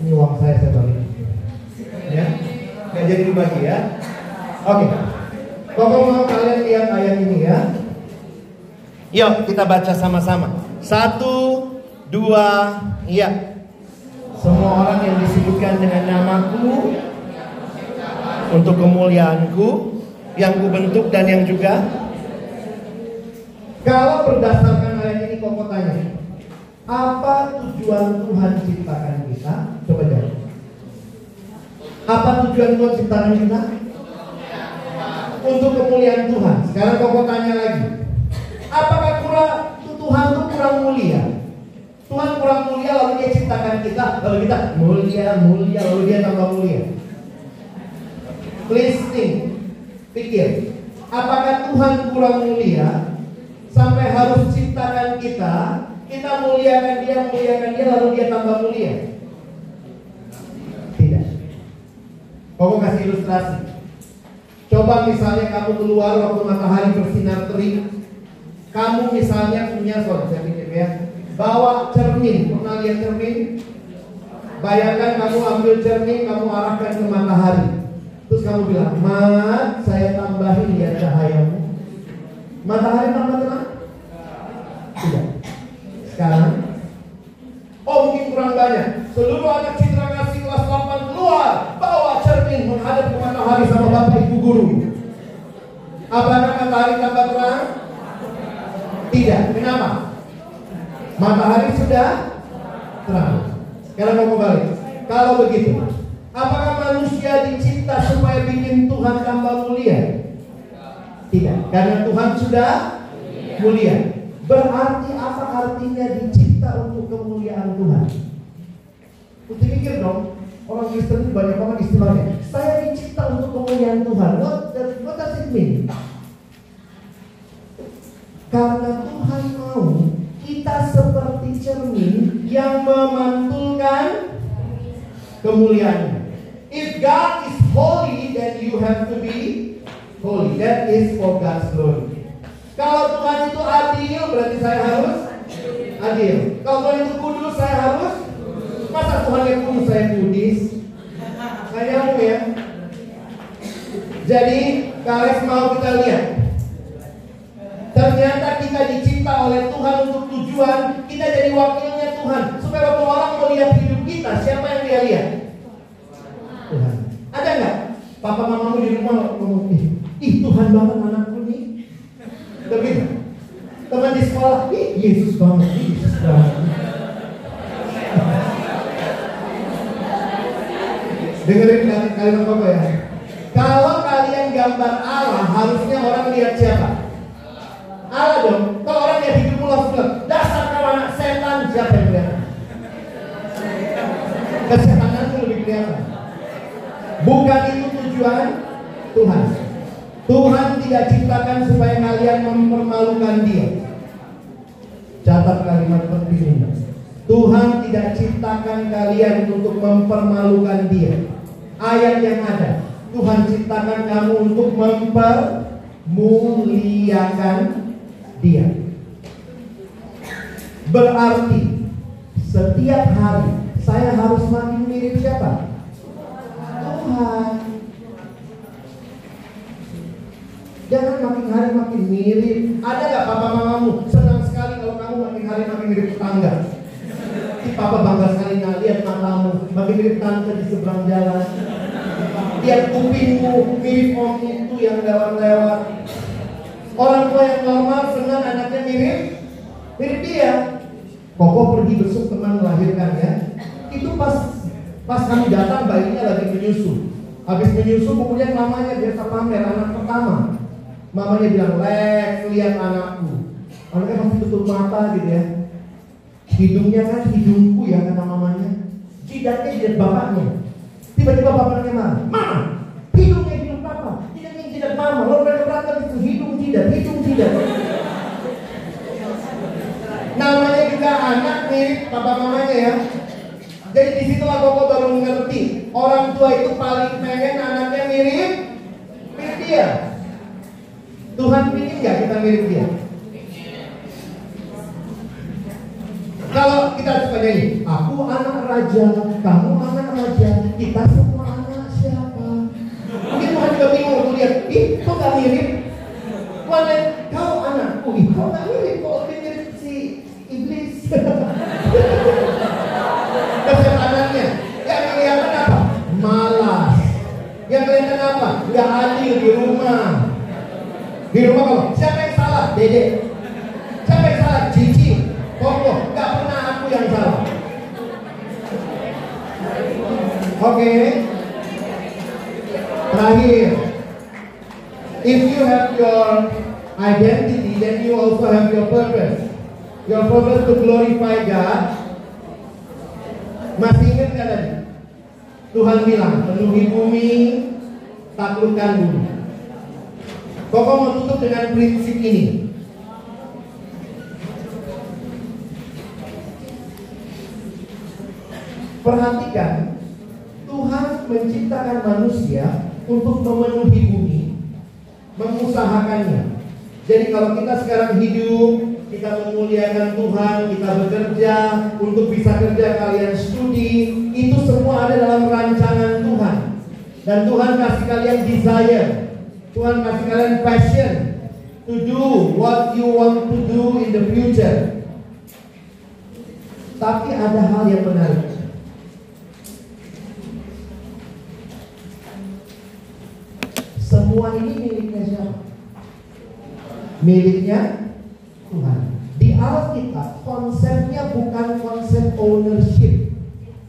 Ini uang saya saya balik. Ya, nggak jadi dibagi ya. Oke. Pokoknya mau kalian lihat ayat ini ya. Yuk kita baca sama-sama. Satu, dua, iya. Semua orang yang disebutkan dengan namaku untuk kemuliaanku yang kubentuk dan yang juga kalau berdasarkan ayat ini kok tanya apa tujuan Tuhan ciptakan kita apa tujuan Tuhan ciptakan kita? Untuk kemuliaan Tuhan. Sekarang kok tanya lagi. Apakah kurang Tuhan itu kurang mulia? Tuhan kurang mulia lalu dia ciptakan kita. Lalu kita mulia mulia. Lalu dia tambah mulia. Please think Pikir, apakah Tuhan kurang mulia? Sampai harus ciptakan kita, kita muliakan dia, muliakan dia, lalu dia tambah mulia? Tidak. Kau kasih ilustrasi. Coba misalnya kamu keluar waktu matahari bersinar terik, kamu misalnya punya pikir ya, bawa cermin, pernah lihat cermin? Bayangkan kamu ambil cermin, kamu arahkan ke matahari. Terus kamu bilang, Mat, saya tambahin ya cahayamu. Matahari tambah terang? Tidak. Sekarang, oh mungkin kurang banyak. Seluruh anak citra kasih kelas 8 keluar, bawa cermin menghadap ke matahari sama bapak ibu guru. Apakah matahari tambah terang? Tidak. Kenapa? Matahari sudah terang. Sekarang mau balik. Kalau begitu, Apakah manusia dicipta supaya bikin Tuhan tambah mulia? Tidak, karena Tuhan sudah mulia. Berarti apa artinya dicipta untuk kemuliaan Tuhan? Mesti pikir dong, orang Kristen itu banyak banget istilahnya. Saya dicipta untuk kemuliaan Tuhan. What, does, what does it mean? Karena Tuhan mau kita seperti cermin yang memantulkan kemuliaan. If God is holy, then you have to be holy. That is for God's glory. Kalau Tuhan itu adil, berarti saya harus adil. Kalau Tuhan itu kudus, saya harus. Masa Tuhan yang kudus, saya kudis? Saya nyambung ya. Jadi, Kares mau kita lihat. Ternyata kita dicipta oleh Tuhan untuk tujuan kita jadi wakilnya Tuhan. Supaya waktu orang mau lihat hidup kita, siapa yang dia lihat? Tuhan. Ada nggak? Papa mamamu di rumah ngomong, ih, Tuhan banget anakku nih. Begitu. Teman di sekolah, ih Yesus banget, Yesus banget. Dengerin kalimat Bapak ya. Kalau kalian gambar Allah, harusnya orang lihat siapa? Allah dong. Kalau orang lihat langsung bilang, dasar kau anak setan, siapa yang kelihatan? Kesetanan itu lebih kelihatan. Bukan itu tujuan Tuhan. Tuhan tidak ciptakan supaya kalian mempermalukan dia. Catat kalimat penting ini. Tuhan tidak ciptakan kalian untuk mempermalukan dia. Ayat yang ada. Tuhan ciptakan kamu untuk mempermuliakan dia. Berarti setiap hari saya harus makin mirip siapa? Tuhan. Jangan makin hari makin mirip. Ada nggak papa mamamu senang sekali kalau kamu makin hari makin mirip tetangga? Papa bangga sekali lihat matamu makin mirip tante di seberang jalan. Lihat kupingmu mirip om itu yang lewat-lewat. Orang tua yang normal senang anaknya mirip mirip dia. Koko pergi besok teman melahirkan ya. Itu pas pas kami datang bayinya lagi menyusu. Habis menyusu kemudian mamanya biasa pamer anak pertama. Mamanya bilang, Lex, lihat anakku. Anaknya masih tutup mata gitu ya. Hidungnya kan hidungku ya kata mamanya. Jidatnya jidat bapaknya. Tiba-tiba bapaknya marah. Mama, hidungnya hidung papa. Jidatnya jidat mama. Lalu mereka berantem itu hidung jidat, hidung jidat. Namanya juga anak mirip papa mamanya ya. Jadi di situlah Koko baru mengerti orang tua itu paling pengen anaknya mirip mirip dia. Tuhan ingin nggak kita mirip dia? Kalau kita nyanyi, aku anak raja, kamu anak raja, kita semua anak siapa? Mungkin Tuhan juga bingung waktu lihat, ih kok gak mirip? Tuhan kau anakku, ih kok gak mirip? Kok lebih mirip si iblis? Kesetanannya, yang kelihatan apa? Malas. Yang kelihatan apa? Gak adil di rumah. Di rumah kamu, siapa yang salah? Dede. Siapa yang salah? Cici. Koko. Gak pernah aku yang salah. Oke. Terakhir. If you have your identity, then you also have your purpose. Your purpose to glorify God. Masih ingat kan tadi? Tuhan bilang, penuhi bumi, taklukkan bumi. Koko mau tutup dengan prinsip ini. Perhatikan, Tuhan menciptakan manusia untuk memenuhi bumi, mengusahakannya. Jadi kalau kita sekarang hidup, kita memuliakan Tuhan, kita bekerja untuk bisa kerja kalian studi, itu semua ada dalam rancangan Tuhan. Dan Tuhan kasih kalian desire, Tuhan kasih kalian passion to do what you want to do in the future. Tapi ada hal yang menarik. Semua ini miliknya siapa? Miliknya Tuhan. Di Alkitab konsepnya bukan konsep ownership.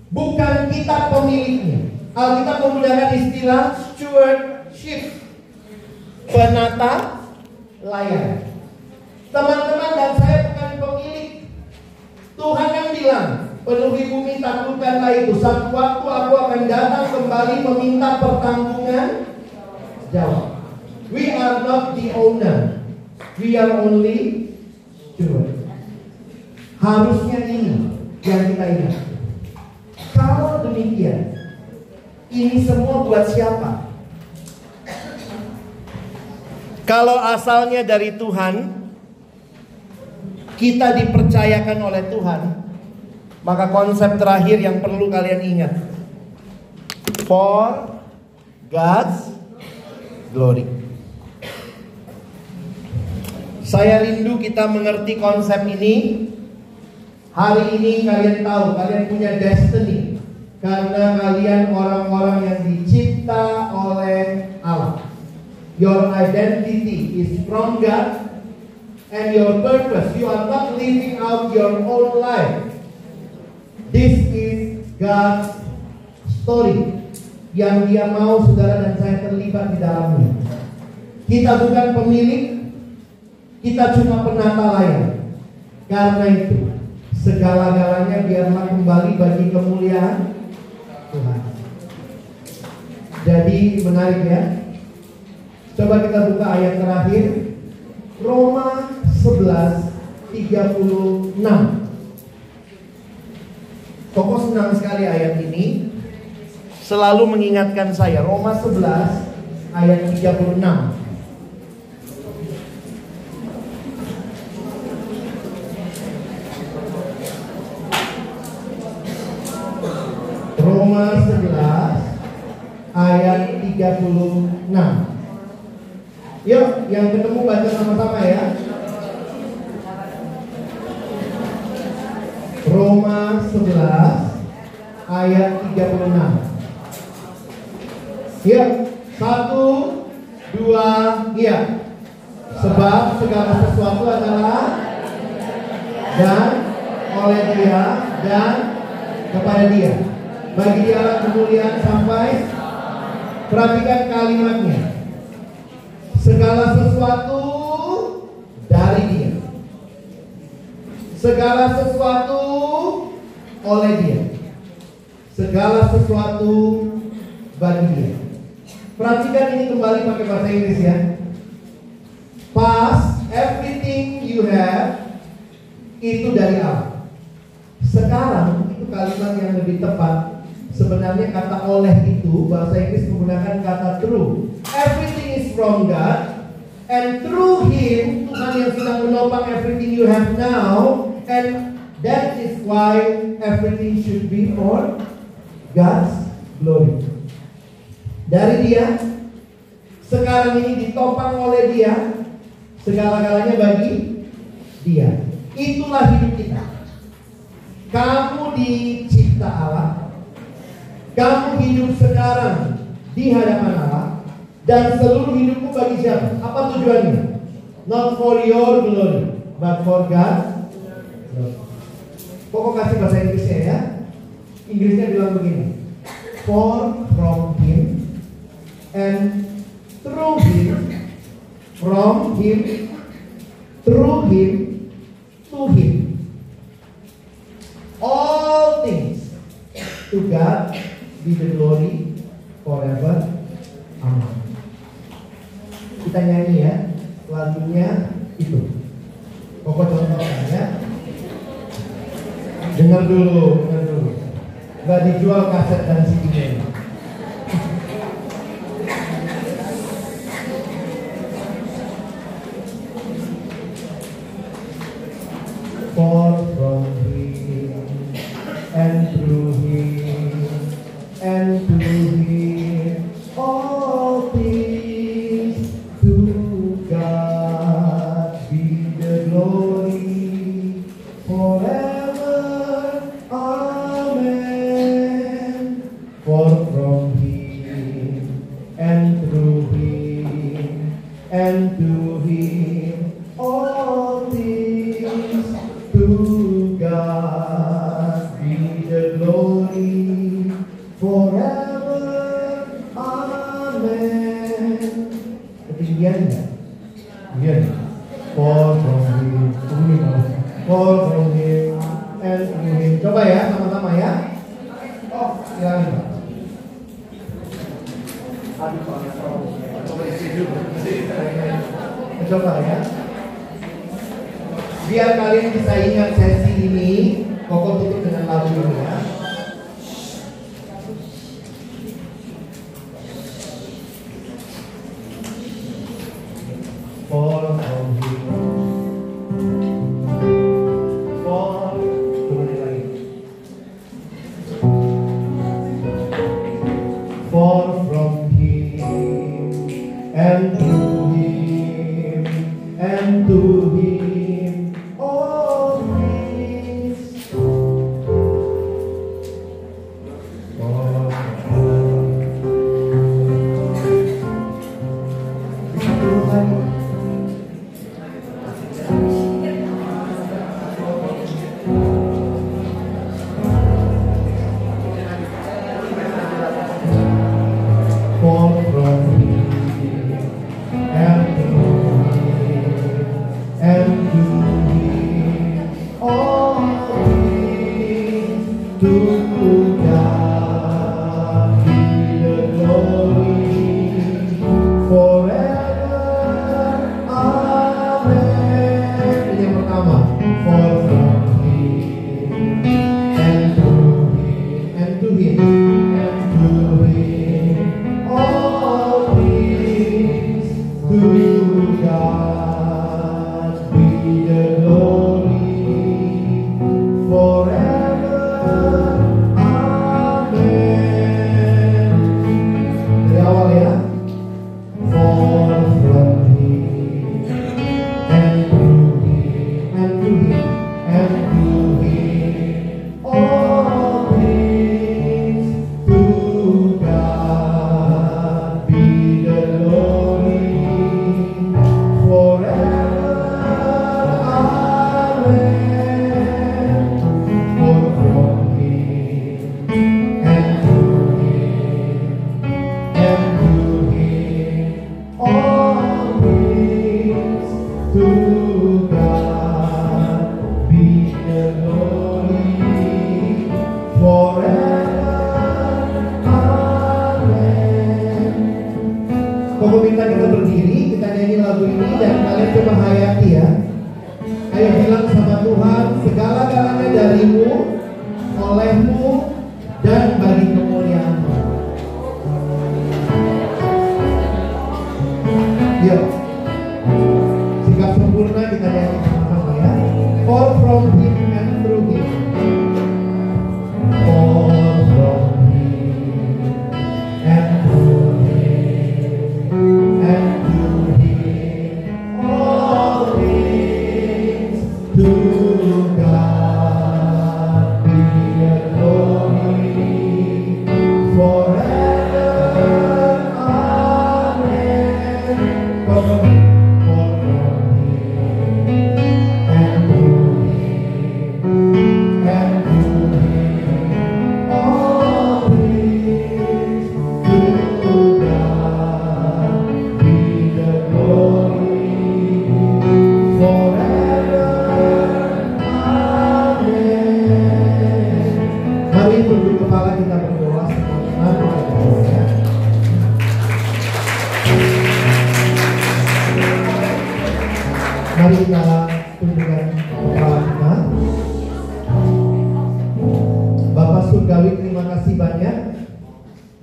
Bukan kita pemiliknya. Alkitab menggunakan istilah stewardship. Penata layan. Teman-teman dan saya bukan pemilik. Tuhan yang bilang, penuhi bumi taklukkanlah itu. Satu waktu aku akan datang kembali meminta pertanggungan jawab. We are not the owner. We are only steward. Harusnya ini yang kita ingat. Kalau demikian, ini semua buat siapa? Kalau asalnya dari Tuhan, kita dipercayakan oleh Tuhan, maka konsep terakhir yang perlu kalian ingat. For God's glory. Saya rindu kita mengerti konsep ini. Hari ini kalian tahu, kalian punya destiny. Karena kalian orang-orang yang dicipta oleh Allah. Your identity is from God and your purpose. You are not living out your own life. This is God's story yang dia mau saudara dan saya terlibat di dalamnya. Kita bukan pemilik, kita cuma penata layar. Karena itu, segala-galanya biarlah kembali bagi kemuliaan Tuhan. Jadi menarik ya. Coba kita buka ayat terakhir. Roma 11 36. Koko senang sekali ayat ini. Selalu mengingatkan saya Roma 11 ayat 36. Roma 11 ayat 36. Yuk, yang ketemu baca sama-sama ya. Roma 11 ayat 36. Ya, satu, dua, iya. Sebab segala sesuatu adalah dan oleh dia dan kepada dia. Bagi dia kemuliaan sampai perhatikan kalimatnya. Segala sesuatu dari dia. Segala sesuatu oleh dia. Segala sesuatu bagi dia. Perhatikan ini kembali pakai bahasa Inggris ya. Past, everything you have itu dari Allah. Sekarang itu kalimat yang lebih tepat. Sebenarnya kata oleh itu bahasa Inggris menggunakan kata true. Everything is from God and through Him Tuhan yang sedang menopang everything you have now and that is why everything should be for God's glory. Dari Dia sekarang ini ditopang oleh Dia segala-galanya bagi Dia. Itulah hidup kita. Kamu dicipta Allah. Kamu hidup sekarang di hadapan Allah dan seluruh hidupmu bagi siapa? Apa tujuannya? Not for your glory, but for God. Pokok kasih bahasa Inggrisnya ya. Inggrisnya bilang begini. For from and through him from him through him to him. All things to God be the glory forever. Amen kita nyanyi ya lagunya itu. Pokok contohnya ya dengar dulu dengar dulu. Nggak dijual kaset dan CD-nya Coba ya. Biar kalian bisa ingat sesi ini, Koko tutup dengan lagu ya.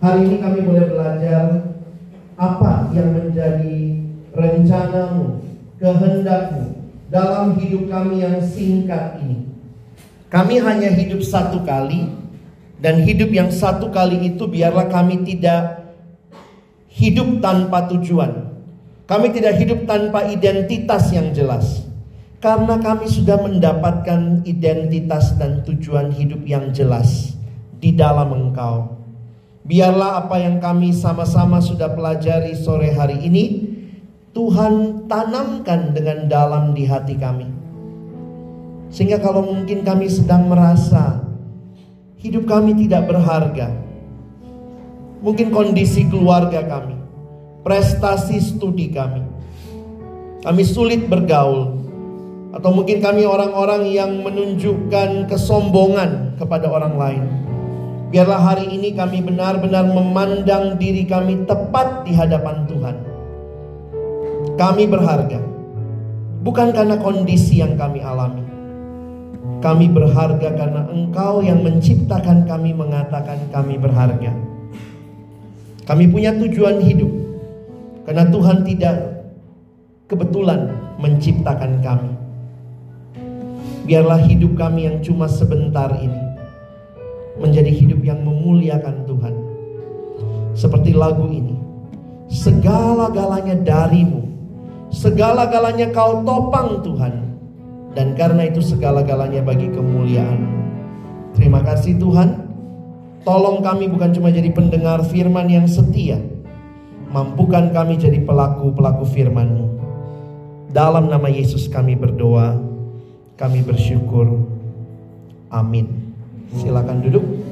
Hari ini kami boleh belajar Apa yang menjadi rencanamu Kehendakmu Dalam hidup kami yang singkat ini. Kami hanya hidup satu kali Dan hidup yang satu kali itu Biarlah kami tidak Hidup tanpa tujuan. Kami tidak hidup tanpa identitas yang jelas. Karena kami sudah mendapatkan identitas dan tujuan hidup yang jelas di dalam Engkau. Biarlah apa yang kami sama-sama sudah pelajari sore hari ini, Tuhan tanamkan dengan dalam di hati kami. Sehingga kalau mungkin kami sedang merasa hidup kami tidak berharga, mungkin kondisi keluarga kami, prestasi studi kami, kami sulit bergaul, atau mungkin kami orang-orang yang menunjukkan kesombongan kepada orang lain. Biarlah hari ini kami benar-benar memandang diri kami tepat di hadapan Tuhan. Kami berharga, bukan karena kondisi yang kami alami. Kami berharga karena Engkau yang menciptakan kami mengatakan kami berharga. Kami punya tujuan hidup, karena Tuhan tidak kebetulan menciptakan kami. Biarlah hidup kami yang cuma sebentar ini menjadi hidup yang memuliakan Tuhan. Seperti lagu ini. Segala-galanya darimu. Segala-galanya kau topang Tuhan. Dan karena itu segala-galanya bagi kemuliaan. Terima kasih Tuhan. Tolong kami bukan cuma jadi pendengar firman yang setia. Mampukan kami jadi pelaku-pelaku firman-Mu. Dalam nama Yesus kami berdoa. Kami bersyukur. Amin. Silakan duduk.